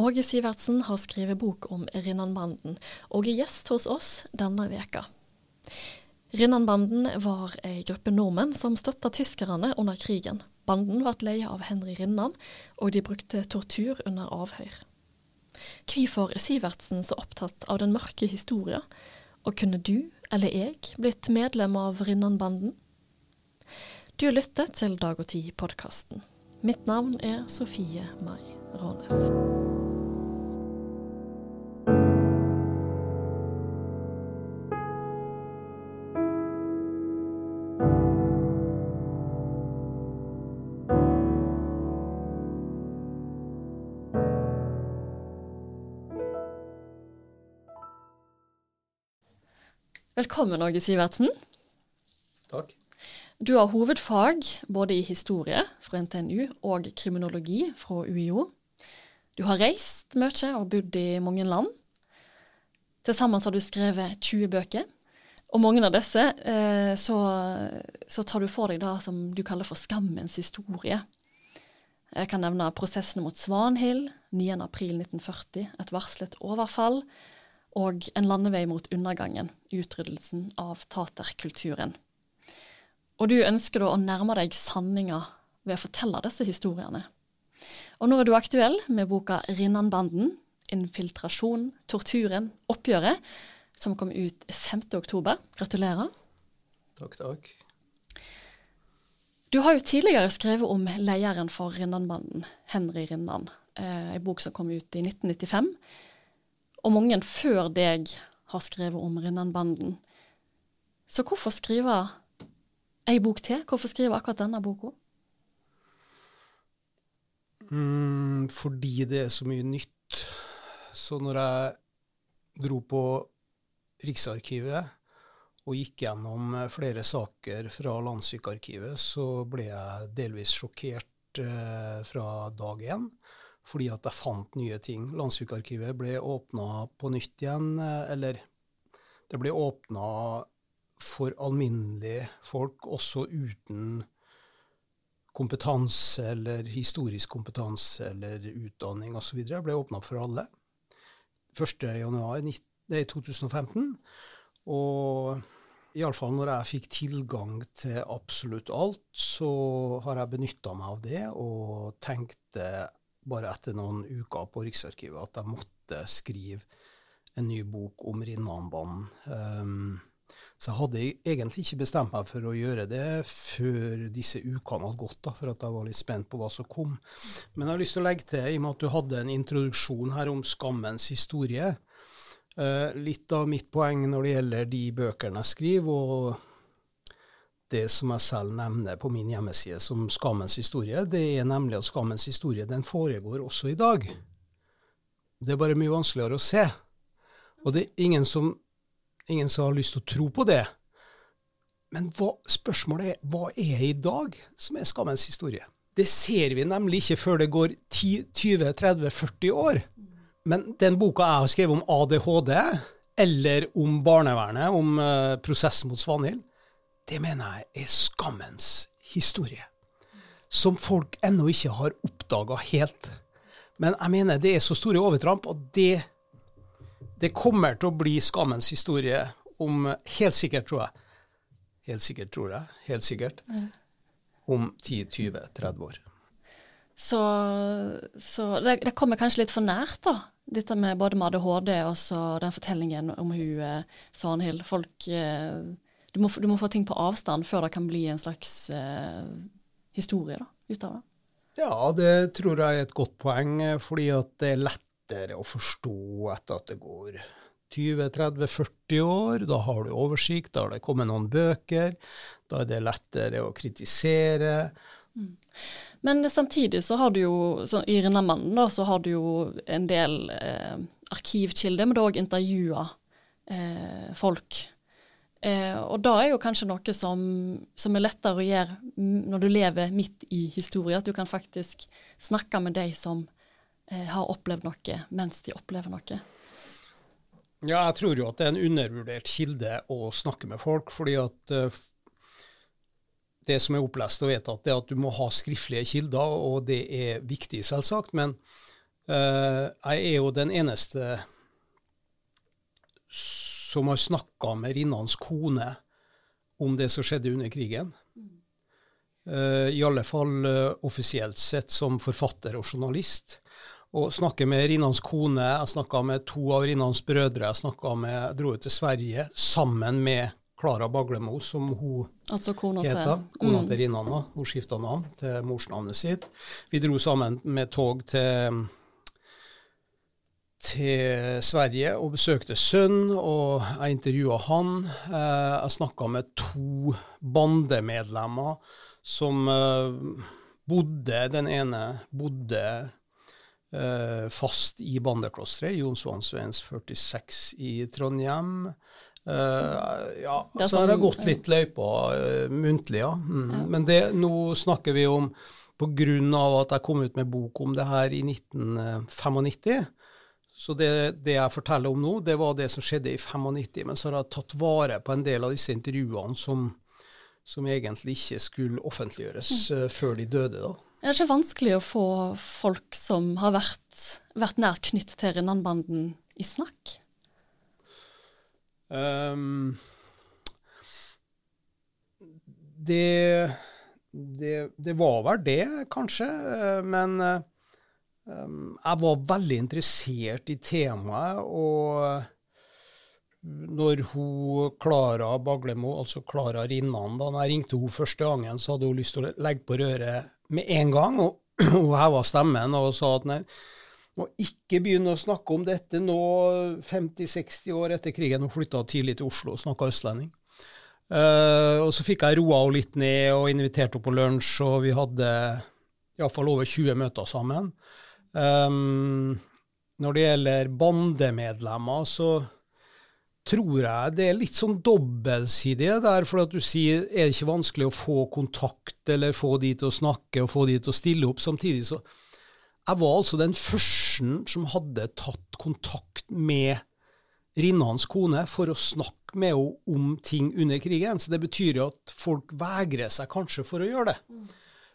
Åge Sivertsen har skrevet bok om Rinnanbanden, og er gjest hos oss denne veka. Rinnanbanden var ei gruppe nordmenn som støtta tyskerne under krigen. Banden ble leia av Henry Rinnan, og de brukte tortur under avhør. Hvorfor er Sivertsen så opptatt av den mørke historia, og kunne du, eller jeg, blitt medlem av Rinnanbanden? Du lytter til Dag og Tid-podkasten. Mitt navn er Sofie Mai Rånes. Velkommen, Åge Sivertsen. Takk. Du har hovedfag både i historie fra NTNU og kriminologi fra UiO. Du har reist mye og bodd i mange land. Til sammen har du skrevet 20 bøker. Og mange av disse eh, så, så, tar du for deg det som du kaller for skammens historie. Jeg kan nevne prosessene mot Svanhild, 9.4.1940, et varslet overfall, og en landevei mot undergangen, utryddelsen av taterkulturen. Og du ønsker da å nærme deg sanninga ved å fortelle disse historiene. Og nå er du aktuell med boka 'Rinnanbanden', 'Infiltrasjon', 'Torturen', 'Oppgjøret', som kom ut 5.10. Gratulerer. Takk, takk. Du har jo tidligere skrevet om lederen for Rinnanbanden, Henry Rinnan. ei en bok som kom ut i 1995. Og mange før deg har skrevet om Rinnanbanden. Så hvorfor skrive ei bok til. Hvorfor skrive akkurat denne boka? Mm, fordi det er så mye nytt. Så når jeg dro på Riksarkivet og gikk gjennom flere saker fra Landssykearkivet, så ble jeg delvis sjokkert eh, fra dag én. Fordi at jeg fant nye ting. Landssykearkivet ble åpna på nytt igjen, eh, eller det ble åpna for alminnelige folk, også uten kompetanse eller historisk kompetanse eller utdanning osv. ble åpna opp for alle 1.1.2015. Og iallfall når jeg fikk tilgang til absolutt alt, så har jeg benytta meg av det og tenkte bare etter noen uker på Riksarkivet at jeg måtte skrive en ny bok om Rinnanbanen. Um, så jeg hadde egentlig ikke bestemt meg for å gjøre det før disse ukene hadde gått, da, for at jeg var litt spent på hva som kom. Men jeg har lyst til å legge til, i og med at du hadde en introduksjon her om skammens historie, uh, litt av mitt poeng når det gjelder de bøkene jeg skriver, og det som jeg selv nevner på min hjemmeside som skammens historie, det er nemlig at skammens historie den foregår også i dag. Det er bare mye vanskeligere å se. Og det er ingen som ingen som har lyst til å tro på det. Men hva, spørsmålet er hva er i dag som er skammens historie? Det ser vi nemlig ikke før det går 10-20-30-40 år. Men den boka jeg har skrevet om ADHD, eller om barnevernet, om uh, prosessen mot Svanhild, det mener jeg er skammens historie. Som folk ennå ikke har oppdaga helt. Men jeg mener det er så store overtramp, og det det kommer til å bli skammens historie om Helt sikkert, tror jeg. Helt sikkert, tror jeg. Helt sikkert. Om 10-20-30 år. Så, så det, det, kommer kanskje litt for nært, da. Dette med både med ADHD og så den fortellingen om hun eh, Svanhild. Folk eh, du, må, du, må, få ting på avstand før det kan bli en slags eh, historie da, ut av det. Ja, det tror jeg er et godt poeng, eh, fordi at det er lettere å forstå etter at det går 20-30-40 år. Da har du oversikt, da har det kommet noen bøker. Da er det lettere å kritisere. Mm. Men samtidig så har du jo, i Rinnamannen da, så har du jo en del eh, arkivkilder, men du har òg intervjua eh, folk. Eh, og da er jo kanskje noe som, som, er lettere å gjøre når du lever midt i historie, at du kan faktisk snakke med de som Eh, har opplevd noe mens de opplever noe? Ja, jeg tror jo at det er en undervurdert kilde å snakke med folk. fordi at uh, det som er opplest og vedtatt, er at du må ha skriftlige kilder, og det er viktig, selvsagt. Men Uh, jeg er jo den eneste som har snakka med Rinnans kone om det som skjedde under krigen. Uh, I alle fall uh, offisielt sett som forfatter og journalist. Og snakker med Rinnans kone, jeg snakka med to av Rinnans brødre, jeg med, dro til Sverige sammen med Klara Baglemo, som hun altså kona heter. Kona mm. til Rinnan. Hun skifta navn til morsnavnet sitt. Vi dro sammen med tog til til Sverige og besøkte sønn, og jeg intervjua han. Eh, jeg snakka med to bandemedlemmer som eh, bodde Den ene bodde eh, fast i bandeklosteret, Svens, 46 i Trondheim. ja, så har jeg gått litt løypa muntlig, ja. Mm. Men det, nå snakker vi om av at jeg kom ut med bok om det her i 1995 så det, det, jeg forteller om nå, det var det som skjedde i 95. Men så har jeg tatt vare på en del av disse intervjuene som, som egentlig ikke skulle offentliggjøres uh, før de døde. da. Er det ikke vanskelig å få folk som har vært, vært nært knytt til Rinnanbanden, i snakk? Um, det, det, det, var vel det, kanskje. Eh, men Um, jeg var veldig interessert i temaet, og når hun Klara Baglemo, altså Klara Rinnan, da jeg ringte henne første gangen, så hadde hun lyst til å legge på røret med en gang, og hun heva stemmen og sa at nei, må ikke begynne å snakke om dette nå 50-60 år etter krigen. Hun flytta tidlig til Oslo og snakka østlending. Uh, og så fikk jeg roa henne litt ned og inviterte henne på lunsj, og vi hadde iallfall over 20 møter sammen. Um, når det gjelder bandemedlemmer, så tror jeg det er litt sånn dobbeltsidig der. For at du sier er det ikke vanskelig å få kontakt eller få de til å snakke og få de til å stille opp. Samtidig så Jeg var altså den første som hadde tatt kontakt med Rinnans kone for å snakke med henne om ting under krigen. Så det betyr jo at folk vegrer seg kanskje for å gjøre det.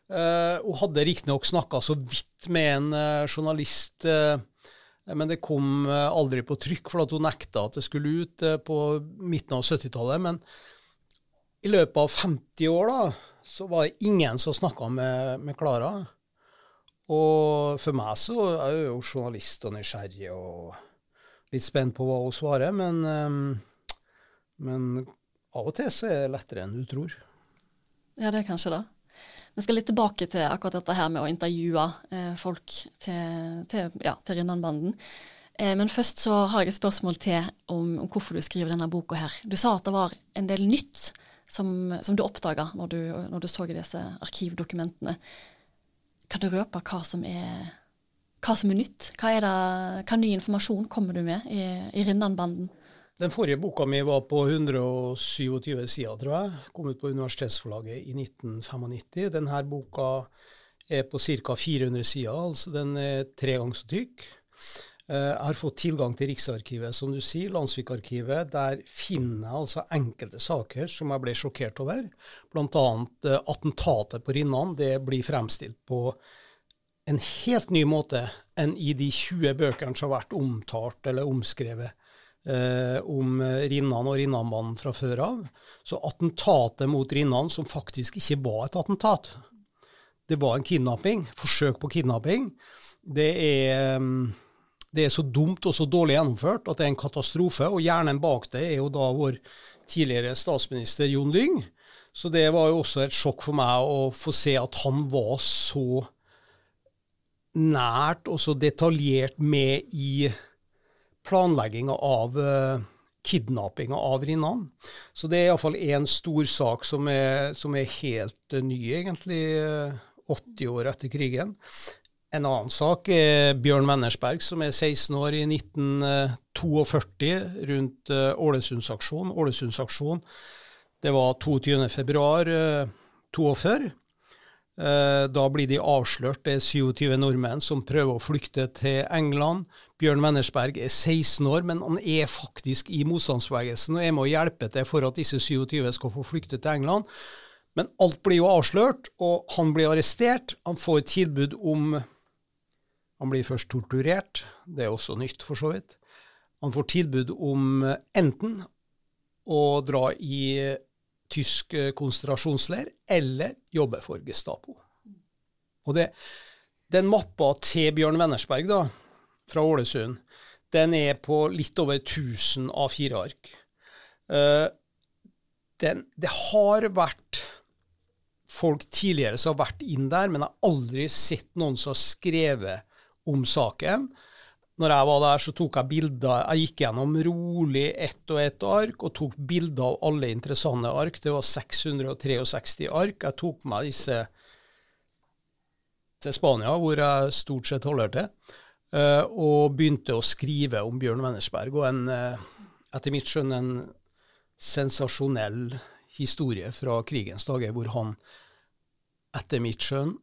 Uh, hun hadde riktignok snakka så vidt med en uh, journalist, uh, men det kom aldri på trykk, for at hun nekta at det skulle ut på midten av 70-tallet. Men i løpet av 50 år da, så var det ingen som snakka med Klara. Og for meg så er jo journalist og nysgjerrig og litt spent på hva hun svarer, men, men av og til så er det lettere enn du tror. Ja, det er kanskje det. Vi skal litt tilbake til akkurat dette her med å intervjue eh, folk til, til, ja, til Rinnanbanden. Eh, men først så har jeg et spørsmål til om, om, hvorfor du skriver denne boka her. Du sa at det var en del nytt som, som du oppdaga når, når, du så disse arkivdokumentene. Kan du røpe hva som er, hva som er nytt? Hva, er det, hva ny informasjon kommer du med i, i Rinnanbanden? Den forrige boka mi var på 127 sider, tror jeg. Kom ut på Universitetsforlaget i 1995. Denne boka er på ca. 400 sider, altså den er tre ganger så tykk. Eh, jeg har fått tilgang til Riksarkivet, som du sier, Landsvikarkivet. Der finner jeg altså enkelte saker som jeg ble sjokkert over. Bl.a. Eh, attentatet på Rinnan. Det blir fremstilt på en helt ny måte enn i de 20 bøkene som har vært omtalt eller omskrevet eh, om Rinnan og Rinnanbanen fra før av. Så attentatet mot Rinnan, som faktisk ikke var et attentat, det var en kidnapping, forsøk på kidnapping, det er, det er så dumt og så dårlig gjennomført at det er en katastrofe. Og hjernen bak det er jo da vår tidligere statsminister Jon Lyng. Så det var jo også et sjokk for meg å få se at han var så nært og så detaljert med i planlegginga av uh, kidnappinga av Rinnan. Så det er iallfall én stor sak som er, som er helt uh, ny, egentlig, uh, eh, 80 år etter krigen. En annen sak er Bjørn Mennersberg, som er 16 år i 1942, rundt Ålesundsaksjonen. Ålesundsaksjonen, det var 22. februar 42. Eh, da blir de avslørt. Det er 27 nordmenn som prøver å flykte til England. Bjørn Wennersberg er 16 år, men han er faktisk i motstandsbevegelsen og er med å hjelpe til for at disse 27 skal få flykte til England. Men alt blir jo avslørt, og han blir arrestert. Han får tilbud om Han blir først torturert, det er også nytt for så vidt. Han får tilbud om enten å dra i tysk konsentrasjonsleir eller jobbe for Gestapo. Og det, den mappa til Bjørn Wennersberg da, fra Ålesund, den er på litt over 1000 A4-ark. Uh, det har vært folk tidligere som har vært inn der, men jeg har aldri sett noen som har skrevet om saken. Når jeg var der, så tok jeg bilder. Jeg gikk gjennom rolig ett og ett ark og tok bilder av alle interessante ark. Det var 663 ark. Jeg tok med disse til Spania, hvor jeg stort sett holder til, eh, og begynte å skrive om Bjørn Wennersberg. Og en, eh, etter mitt skjønn en sensasjonell historie fra krigens dager, hvor han etter mitt skjønn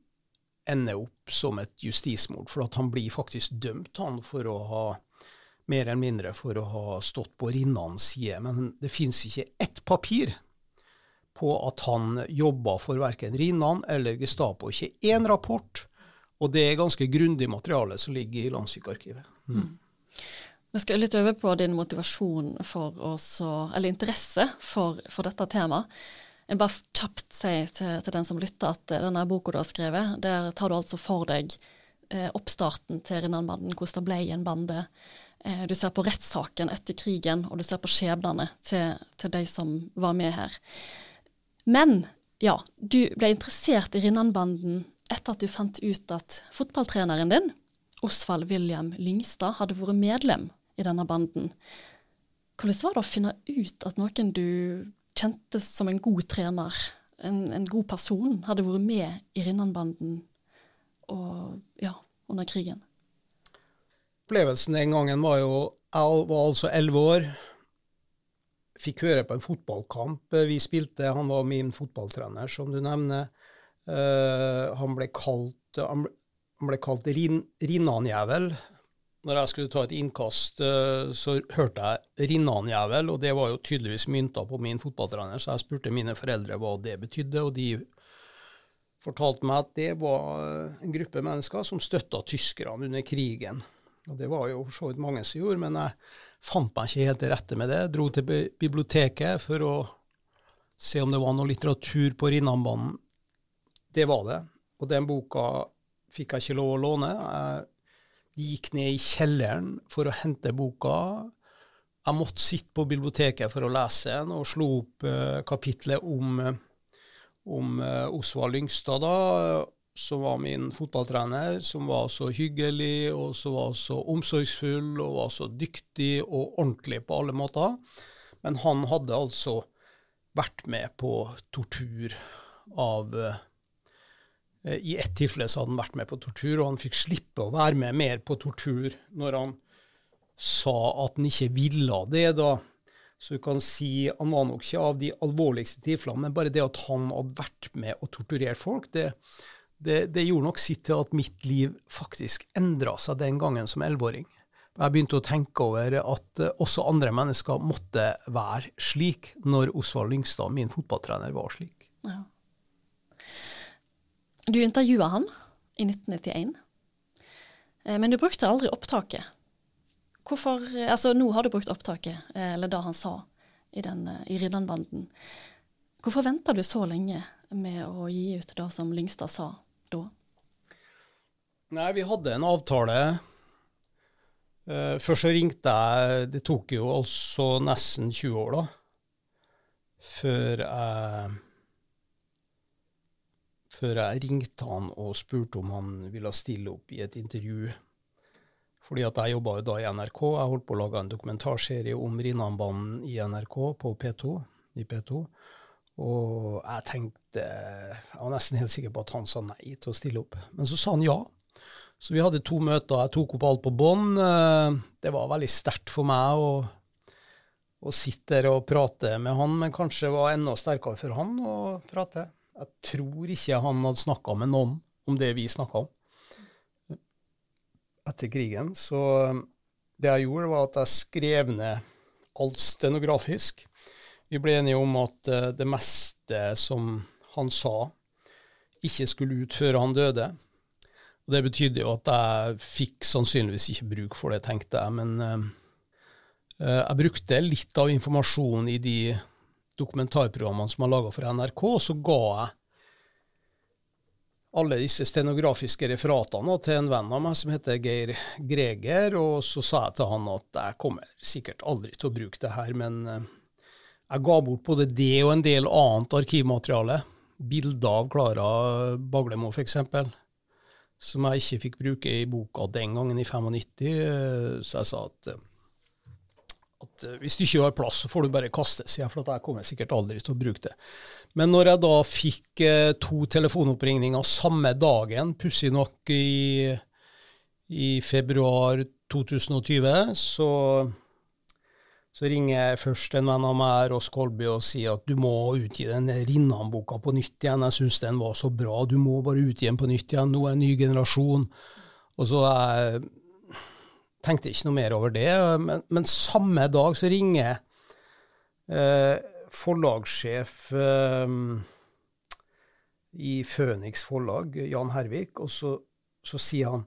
ender opp som et justismord. For at han blir faktisk dømt, han, for å ha mer eller mindre for å ha stått på Rinnans side. Men det fins ikke ett papir på at han jobba for verken Rinnan eller Gestapo. Ikke én rapport. Og det er ganske grundig materiale som ligger i landssykearkivet. Mm. Vi skal litt over på din motivasjon for også, eller interesse for, for dette temaet. Jeg bare kjapt si til, til, den som lytter at denne boka du har skrevet, der tar du altså for deg eh, oppstarten til Rinnanbanden, hvordan det ble i en bande. Eh, du ser på rettssaken etter krigen, og du ser på skjebnene til, til de som var med her. Men ja, du ble interessert i Rinnanbanden etter at du fant ut at fotballtreneren din, Osvald William Lyngstad, hadde vært medlem i denne banden. Hvordan var det å finne ut at noen du kjente som en god trener, en, en god person, hadde vært med i Rinnanbanden ja, under krigen? Opplevelsen den gangen var jo Jeg var altså elleve år. Fikk høre på en fotballkamp vi spilte. Han var min fotballtrener, som du nevner. Uh, han ble kalt, han ble, kalt rin. Når jeg skulle ta et innkast, uh, så hørte jeg Rinnan-jævel, og det var jo tydeligvis mynta på min fotballtrener, så jeg spurte mine foreldre hva det betydde, og de fortalte meg at det var en gruppe mennesker som støtta tyskerne under krigen. Og det var jo for så vidt mange som gjorde, men jeg fant meg ikke helt til rette med det. Jeg dro til biblioteket for å se om det var noe litteratur på Rinnanbanen det var det. Og den boka fikk jeg ikke lov å låne. Jeg gikk ned i kjelleren for å hente boka. Jeg måtte sitte på biblioteket for å lese den, og slo opp uh, kapitlet om, om uh, Osvald Lyngstad, da, som var min fotballtrener, som var så hyggelig og som var så omsorgsfull og var så dyktig og ordentlig på alle måter. Men han hadde altså vært med på tortur av Eh, I ett tilfelle så hadde han vært med på tortur, og han fikk slippe å være med mer på tortur når han sa at han ikke ville det. da. Så du kan si han var nok ikke av de alvorligste tilfellene, men bare det at han hadde vært med og torturert folk, det, det, det gjorde nok sitt til at mitt liv faktisk endra seg den gangen som elleveåring. Jeg begynte å tenke over at uh, også andre mennesker måtte være slik, når Osvald Lyngstad, min fotballtrener, var slik. Ja. Du intervjua han i 1991, eh, men du brukte aldri opptaket. Hvorfor, altså Nå har du brukt opptaket, eh, eller det han sa i, den, eh, i Riddanbanden. Hvorfor venta du så lenge med å gi ut det som Lyngstad sa da? Nei, vi hadde en avtale. Først så ringte jeg Det tok jo altså nesten 20 år, da, før jeg før jeg ringte han og spurte om han ville stille opp i et intervju. Fordi at jeg jobba jo da i NRK. Jeg holdt på å lage en dokumentarserie om Rinnanbanen i NRK på P2, i P2. Og jeg tenkte Jeg var nesten helt sikker på at han sa nei til å stille opp. Men så sa han ja. Så vi hadde to møter. Jeg tok opp alt på bånd. Det var veldig sterkt for meg å, å sitte der og prate med han, men kanskje var enda sterkere for han å prate. Jeg tror ikke han hadde snakka med noen om det vi snakka om etter krigen. Så det jeg gjorde, var at jeg skrev ned alt stenografisk. Vi ble enige om at eh, det meste som han sa, ikke skulle ut før han døde. Og Det betydde jo at jeg fikk sannsynligvis ikke bruk for det, tenkte jeg. Men uh, jeg brukte litt av informasjonen i de dokumentarprogrammene som jeg laga for NRK, så ga jeg alle disse stenografiske referatene til en venn av meg som heter Geir Greger, og så sa jeg til han at jeg kommer sikkert aldri til å bruke det her, men uh, jeg ga bort både det og en del annet arkivmateriale. Bilder av Klara Baglemo, f.eks som jeg ikke fikk bruke i boka den gangen, i 95. Eh, så jeg sa at, eh, eh, hvis du ikke har plass, så får du bare kaste, sier jeg, for jeg kommer sikkert aldri til å bruke det. Men når jeg da fikk to telefonoppringninger samme dagen, pussig nok i, i februar 2020, så så ringer jeg først en venn av meg, Ross Kolby, og sier at du må utgi den Rinnan-boka på nytt igjen. Jeg syns den var så bra. Du må bare utgi den på nytt igjen. Nå er en ny generasjon. Og så jeg tenkte ikke noe mer over det. Men, men samme dag så ringer eh, forlagssjef eh, i Føniks forlag, Jan Hervik, og så, så sier han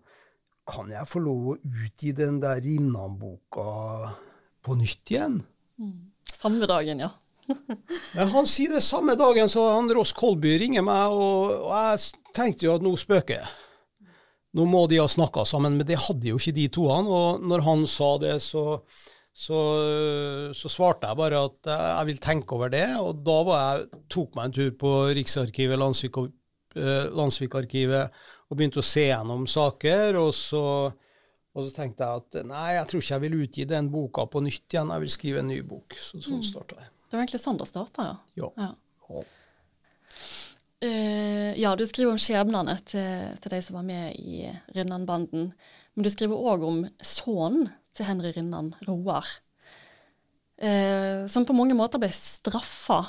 kan jeg få lov å utgi den der Rinnan-boka på nytt igjen. Mm. Samme dagen, ja. Men han sier det samme dagen så han Ross Kolby ringer meg, og, og jeg tenkte jo at nå spøker jeg. Nå må de ha snakka sammen, men det hadde jo ikke de toene. Og når han sa det, så, så, så, svarte jeg bare at jeg vil tenke over det. Og da jeg, tok meg en tur på Riksarkivet, Landsvik, Landsvikarkivet, og begynte å se gjennom saker. Og så og så tenkte jeg at nei, jeg tror ikke jeg vil utgi den boka på nytt igjen, jeg vil skrive en ny bok. Så sånn mm. starta jeg. Det var egentlig sånn det starta, ja. Ja. ja. Uh, ja, du skriver om skjebnene til, til, de som var med i Rinnan-banden. Men du skriver òg om sønnen til Henry Rinnan, Roar. Uh, som på mange måter ble straffa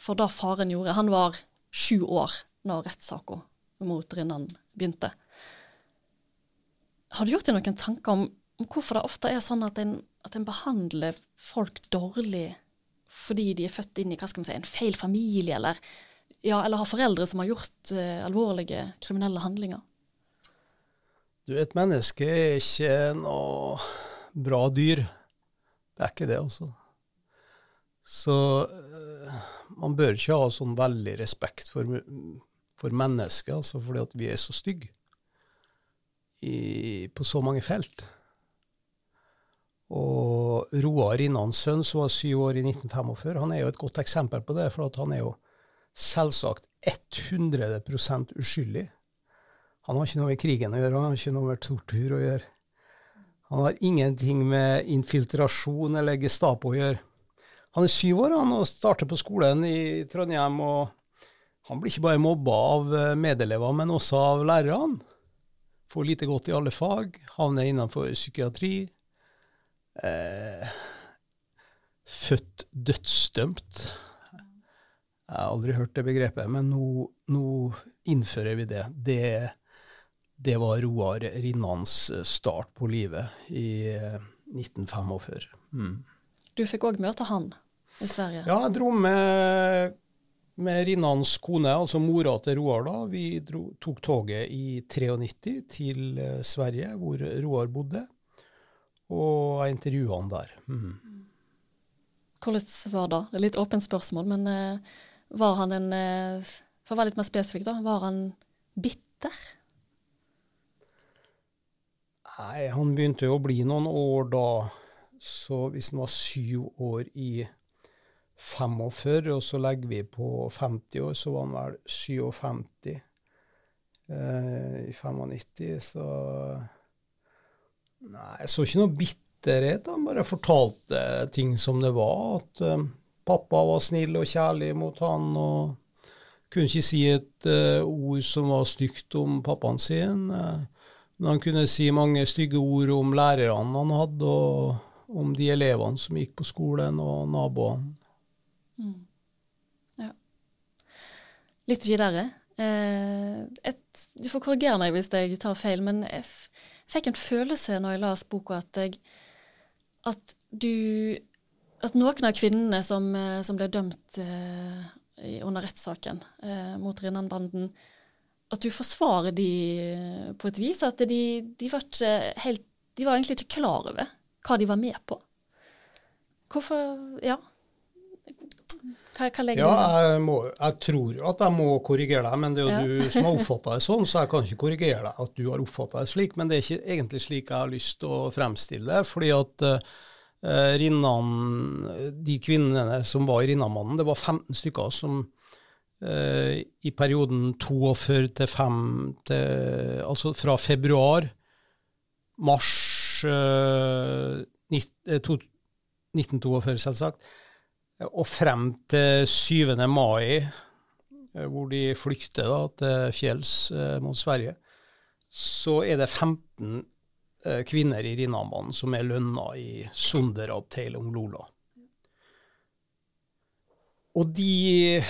for det faren gjorde. Han var sju år når rettssaka mot Rinnan begynte. Har du gjort deg noen tanker om, om, hvorfor det ofte er sånn at en, at en, behandler folk dårlig fordi de er født inn i hva skal man si, en feil familie, eller, ja, eller har foreldre som har gjort uh, alvorlige kriminelle handlinger? Du, et menneske er ikke noe bra dyr. Det er ikke det, altså. Så uh, man bør ikke ha sånn veldig respekt for, for mennesker, altså fordi at vi er så stygge på så mange felt. Og Roar Rinnans sønn, som var syv år i 1945, han er jo et godt eksempel på det. For han er jo selvsagt 100% uskyldig. Han har ikke noe med krigen å gjøre, han har ikke noe med tortur å gjøre. Han har ingenting med infiltrasjon eller Gestapo å gjøre. Han er syv år han, og starter på skolen i Trondheim. og Han blir ikke bare mobba av medelever, men også av lærerne får lite godt i alle fag, havner innenfor psykiatri. Eh, født dødsdømt. Jeg har aldri hørt det begrepet, men nå, nå innfører vi det. det. det. var Roar Rinnans start på livet i 1945. Eh, mm. Du fikk òg møte han i Sverige? Ja, jeg dro med med Rinnans kone, altså mora til Roar, da. Vi dro, tok toget i 93 til uh, Sverige, hvor Roar bodde. Og jeg intervjua han der. Mm. Hvordan var det? Det er litt åpent spørsmål, men uh, var han en uh, For å være litt mer spesifikk, da. Var han bitter? Nei, han begynte jo å bli noen år da. Så hvis han var syv år i 45, og så legger vi på 50 år, så var han vel 57 eh, i 95. Så Nei, jeg så ikke noe bitterhet. Han bare fortalte ting som det var. At eh, pappa var snill og kjærlig mot han, og kunne ikke si et uh, ord som var stygt om pappaen sin. Men han kunne si mange stygge ord om lærerne han hadde, og om de elevene som gikk på skolen, og naboene. Mm. Ja. Litt videre. Eh, et, du får korrigere meg hvis jeg tar feil, men jeg fikk en følelse når jeg las boka, at, jeg, at du At noen av kvinnene som, eh, som ble dømt eh, under rettssaken eh, mot Rinnan-banden, at du forsvarer de på et vis. At de, de, var helt De var egentlig ikke klar over hva de var med på. Hvorfor Ja. Hva, hva legger ja, du jeg, må, jeg tror jo at jeg må korrigere deg, men det er jo ja. du som har oppfatta det sånn, så jeg kan ikke korrigere deg at du har oppfatta det slik. Men det er ikke egentlig slik jeg har lyst til å fremstille det. fordi at uh, Rinnan, de kvinnene som var i Rinnamannen, det var 15 stykker som uh, i perioden 42 til 5 til, Altså fra februar, mars uh, 1942, selvsagt og frem til 7. mai, eh, hvor de flykter til fjells eh, mot Sverige, så er det 15 eh, kvinner i Rinnamannen som er lønna i Sunderabteilung Lola. Og de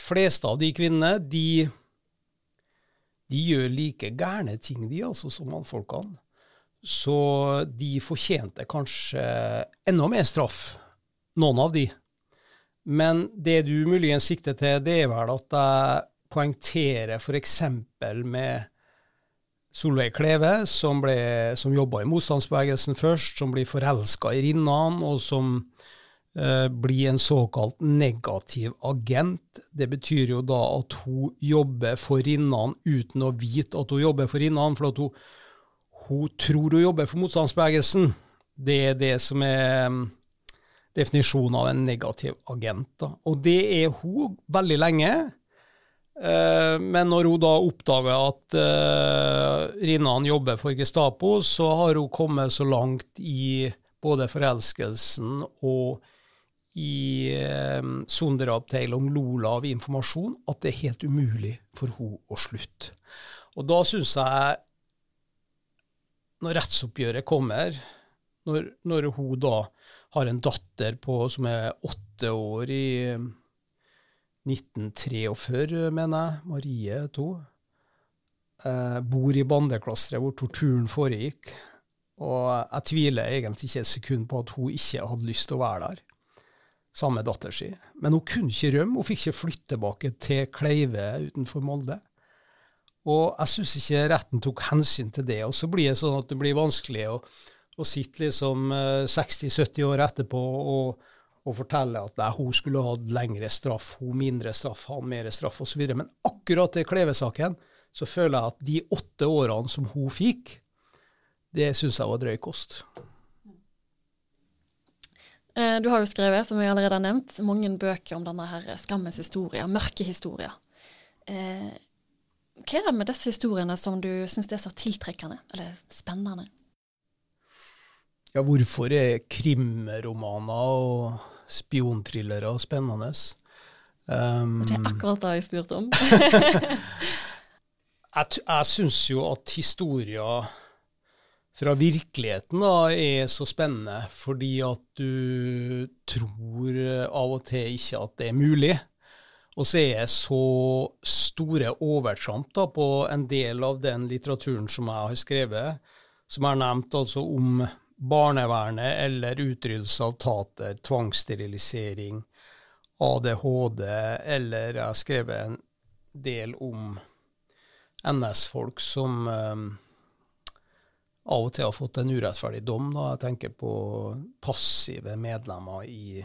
fleste av de kvinnene, de, de gjør like gærne ting, de, altså, som mannfolkene. Så de fortjente kanskje enda mer straff, noen av de. Men det du muligens sikter til, det er vel at jeg poengterer f.eks. med Solveig Kleve, som, ble, som jobba i motstandsbevegelsen først, som blir forelska i Rinnan, og som eh, blir en såkalt negativ agent. Det betyr jo da at hun jobber for Rinnan uten å vite at hun jobber for Rinnan, for at hun, hun tror hun jobber for motstandsbevegelsen. Det er det som er definisjonen av en negativ agent. Da. Og det er hun veldig lenge. Eh, men når hun da oppdager at uh, Rinnan jobber for Gestapo, så har hun kommet så langt i både forelskelsen og i eh, Sunderabteil om Lola av informasjon at det er helt umulig for hun å slutte. Og da syns jeg, når rettsoppgjøret kommer, når, når hun da har en datter på, som er åtte år i 1943, mener jeg. Marie 2. Eh, bor i bandeklosteret hvor torturen foregikk. Og jeg tviler egentlig ikke et sekund på at hun ikke hadde lyst til å være der sammen med datter si. Men hun kunne ikke rømme, hun fikk ikke flytte tilbake til Kleive utenfor Molde. Og jeg syns ikke retten tok hensyn til det. Og så blir det sånn at det blir vanskelig å å sitte liksom 60-70 eh, år etterpå og, og forteller at nei, hun skulle hatt lengre straff, hun mindre straff, han mer straff osv. Men akkurat i Kleve-saken så føler jeg at de åtte årene som hun fikk, det syns jeg var drøy kost. Eh, du har jo skrevet, som vi allerede har nevnt, mange bøker om denne her skammens historie, mørke historier. Eh, hva er det med disse historiene som du syns er så tiltrekkende eller spennende? Ja, hvorfor er krimromaner og spionthrillere spennende? Um, det er akkurat det jeg spurte om. jeg jeg syns jo at historier fra virkeligheten da, er så spennende, fordi at du tror av og til ikke at det er mulig. Og så er det så store overtramp da, på en del av den litteraturen som jeg har skrevet, som jeg har nevnt altså om barnevernet eller utryddelse av tater, tvangssterilisering, ADHD, eller jeg har skrevet en del om NS-folk som um, av og til har fått en urettferdig dom. Da. Jeg tenker på passive medlemmer i,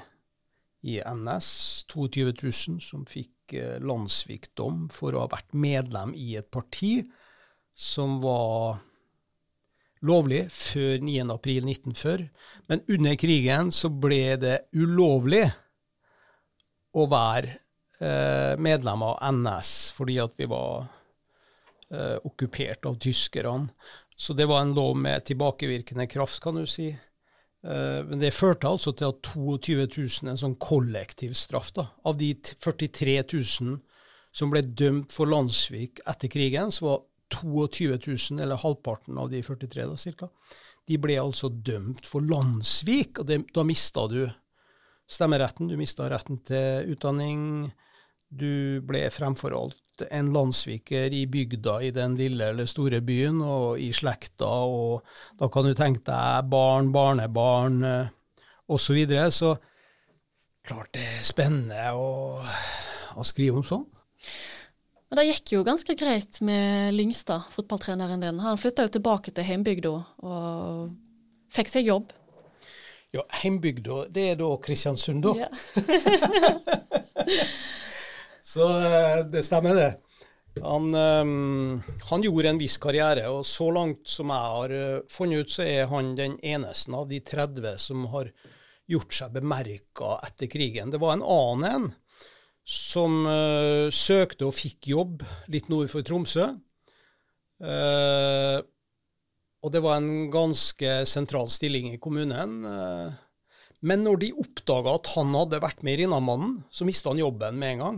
i NS, 22 000, som fikk uh, landssvikdom for å ha vært medlem i et parti som var lovlig før 9.4.1940, men under krigen så ble det ulovlig å være eh, medlem av NS fordi at vi var eh, okkupert av tyskerne. Så det var en lov med tilbakevirkende kraft, kan du si. Eh, men det førte altså til at 22 000, en sånn kollektiv straff, da, av de 43 000 som ble dømt for landssvik etter krigen, så var 22 000, eller halvparten av de 43 da, cirka, de ble altså dømt for landssvik. og Da mista du stemmeretten, du mista retten til utdanning. Du ble fremfor alt en landssviker i bygda i den lille eller store byen og i slekta, og da kan du tenke deg barn, barnebarn eh, osv. Så, videre. så klart det er spennende å, å skrive om sånn. Men det gikk jo ganske greit med Lyngstad, fotballtreneren din. Han flytta jo tilbake til heimbygda og fikk seg jobb. Ja, heimbygda, det er da Kristiansund, da. Ja. Så eh, det stemmer, det. Han, um, han, gjorde en viss karriere, og så langt som jeg har uh, funnet ut, så er han den eneste av de 30 som har gjort seg bemerka etter krigen. Det var en annen en som uh, søkte og fikk jobb litt nord for Tromsø. Uh, og det var en ganske sentral stilling i kommunen. men når de oppdaga at han hadde vært med Rinnamannen, så mista han jobben med en gang.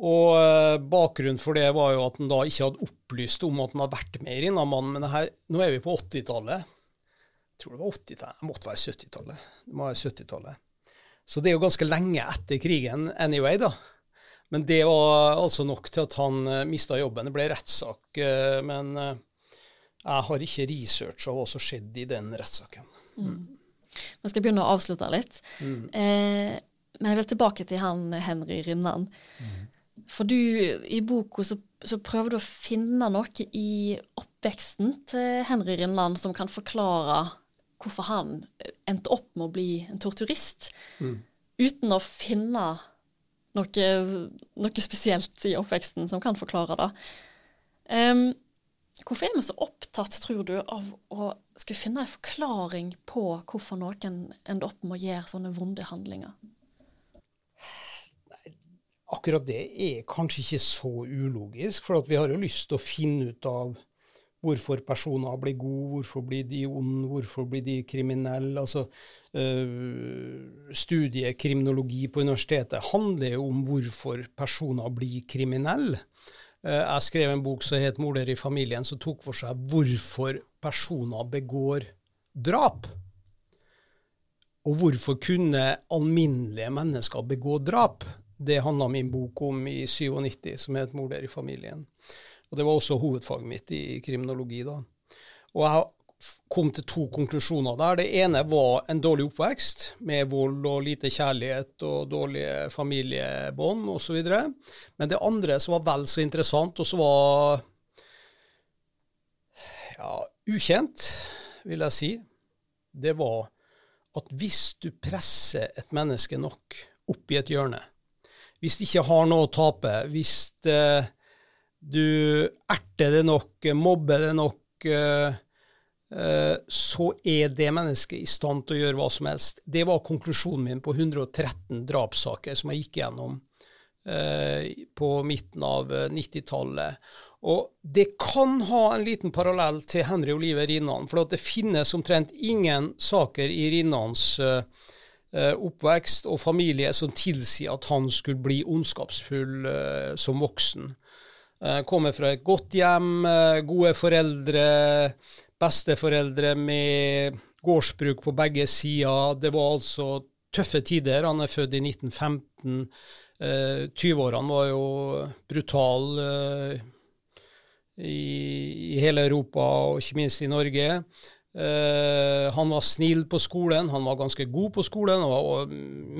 Og bakgrunnen for det var jo at han da ikke hadde opplyst om at han hadde vært med Rinnamannen. Men her, nå er vi på 80-tallet. Jeg tror det var 80-tallet, det måtte være 70-tallet. Det må være 70-tallet. Så det er jo ganske lenge etter krigen anyway, da. Men det var altså nok til at han eh, mista jobben. Det ble rettssak. Uh, men uh, jeg har ikke researcha hva som skjedde i den rettssaken. Mm. Vi skal begynne å avslutte litt. Mm. Eh, men jeg vil tilbake til han Henry Rinnan. Mm. For du, i boka så, så, prøver du å finne noe i oppveksten til Henry Rinnan som kan forklare hvorfor han endte opp med å bli en torturist, mm. uten å finne noe, noe, spesielt i oppveksten som kan forklare det. Um, hvorfor er vi så opptatt, tror du, av å skulle finne en forklaring på hvorfor noen ender opp med å gjøre sånne vonde handlinger? akkurat det er kanskje ikke så ulogisk, for vi har jo lyst til å finne ut av hvorfor personer blir gode, hvorfor blir de onde, hvorfor blir de kriminelle. Altså, øh, studiet kriminologi på universitetet handler jo om hvorfor personer blir kriminelle. Uh, jeg skrev en bok som het 'Morder i familien', som tok for seg hvorfor personer begår drap. Og hvorfor kunne alminnelige mennesker begå drap? Det handla min bok om i 97, som het 'Morder i familien'. Og Det var også hovedfaget mitt i kriminologi. da. Og jeg kom til to konklusjoner der. Det ene var en dårlig oppvekst, med vold og lite kjærlighet og dårlige familiebånd osv. Men det andre som var vel så interessant, og som var ja, ukjent, vil jeg si, det var at hvis du presser et menneske nok opp i et hjørne, hvis de ikke har noe å tape, hvis eh, du erter det nok, mobber det nok, eh, eh, så er det mennesket i stand til å gjøre hva som helst. Det var konklusjonen min på 113 drapssaker som jeg gikk gjennom eh, på midten av 90-tallet. Eh, Og det kan ha en liten parallell til Henry Oliver Rinnan, for det finnes omtrent ingen saker i Rinnans oppvekst og familie som tilsier at han skulle bli ondskapsfull som voksen. Uh, kommer fra et godt hjem, uh, gode foreldre, besteforeldre med gårdsbruk på begge sider. Det var altså tøffe tider. Han er født i 1915. 20-årene var jo brutale i, hele Europa, og ikke minst i Norge. Han var snill på skolen, han var ganske god på skolen, han var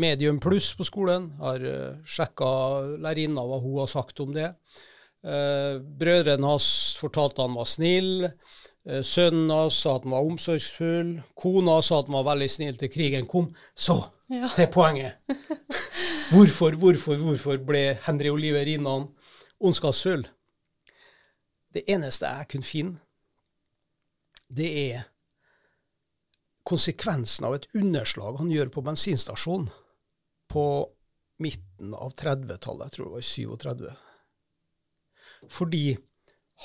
medium pluss på skolen. Har uh, eh, sjekka lærerinna hva hun har sagt om det. Uh, brødrene hans fortalte han var snill. Uh, sønnen hans sa at han var omsorgsfull. Kona sa at han var veldig snill til krigen kom. Så ja. til poenget. hvorfor, hvorfor, hvorfor ble Henry Oliver Rinnan ondskapsfull? Det eneste jeg kunne finne, det er konsekvensen av et underslag han gjør på bensinstasjon på midten av 30-tallet, jeg tror det var i 37. Fordi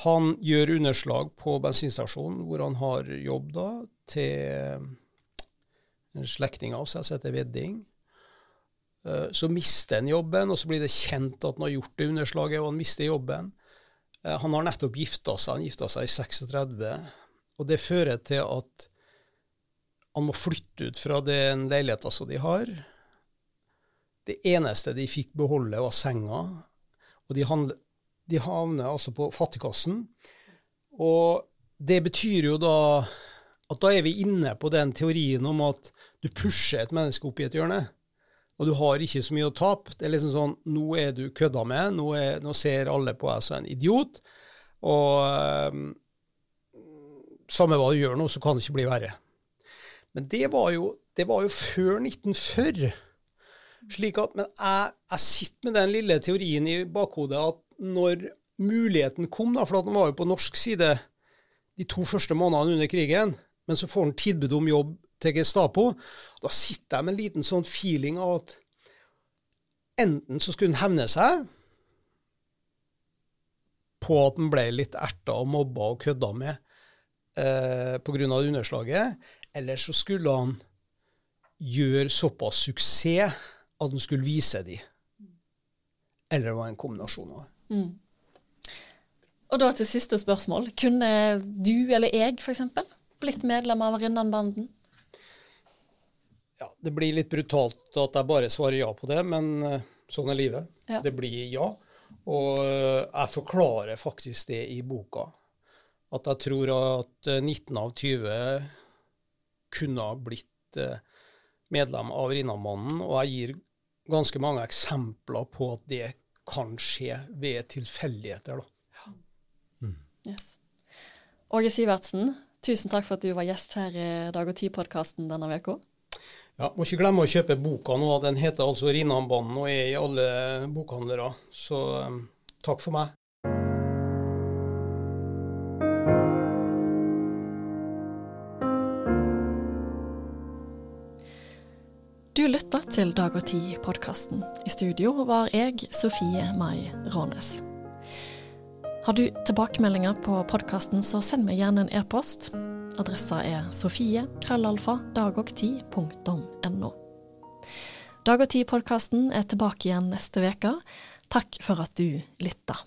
han gjør underslag på bensinstasjonen hvor han har jobb da, til en slektning av seg som heter Vedding. Eh, så mister han jobben, og så blir det kjent at han har gjort det underslaget, og han mister jobben. Eh, han har nettopp gifta seg, han gifta seg i 36, og det fører til at han må flytte ut fra den leiligheta som de har. Det eneste de fikk beholde, var senga. Og de, handle, de havner altså på fattigkassen. Og det betyr jo da at da er vi inne på den teorien om at du pusher et menneske opp i et hjørne. og du har ikke så mye å tape. Det er liksom sånn Nå er du kødda med, nå, er, nå ser alle på deg som en idiot. Og um, samme hva du gjør nå, så kan det ikke bli verre. Men det var jo, det var jo før 1940. Slik at, men jeg, jeg, sitter med den lille teorien i bakhodet at når muligheten kom, da, for han var jo på norsk side de to første månedene under krigen, men så får han tilbud om jobb til Gestapo. Da sitter jeg med en liten sånn feeling av at enten så skulle han hevne seg på at han ble litt erta og mobba og kødda med eh, pga. underslaget, eller så skulle han gjøre såpass suksess at han skulle vise dem. Eller det var en kombinasjon av det. Mm. Og da til siste spørsmål. Kunne du eller jeg f.eks blitt medlem av Rinnanbanden? Ja, det blir litt brutalt at jeg bare svarer ja på det, men uh, sånn er livet. Ja. Det blir ja. Og uh, jeg forklarer faktisk det i boka. At jeg tror at 19 eh, av 20 kunne ha blitt medlem av Rinnanbanden, og jeg gir ganske mange eksempler på at det kan skje ved tilfeldigheter. Ja. Mm. Yes. Åge Sivertsen, Tusen takk for at du var gjest her i Dag og Tid-podkasten denne uka. Ja, Må ikke glemme å kjøpe boka nå. Den heter altså 'Rinnanbanen' og er i alle bokhandlere. Så um, takk for meg. Lytta til Dag og Tid-podkasten. I studio var jeg, Sofie Mai Rånes. Har du tilbakemeldinger på podkasten, så send meg gjerne en e-post. Adressa er sofie-dagogti.no Dag og Tid-podkasten er tilbake igjen neste uke. Takk for at du lytta.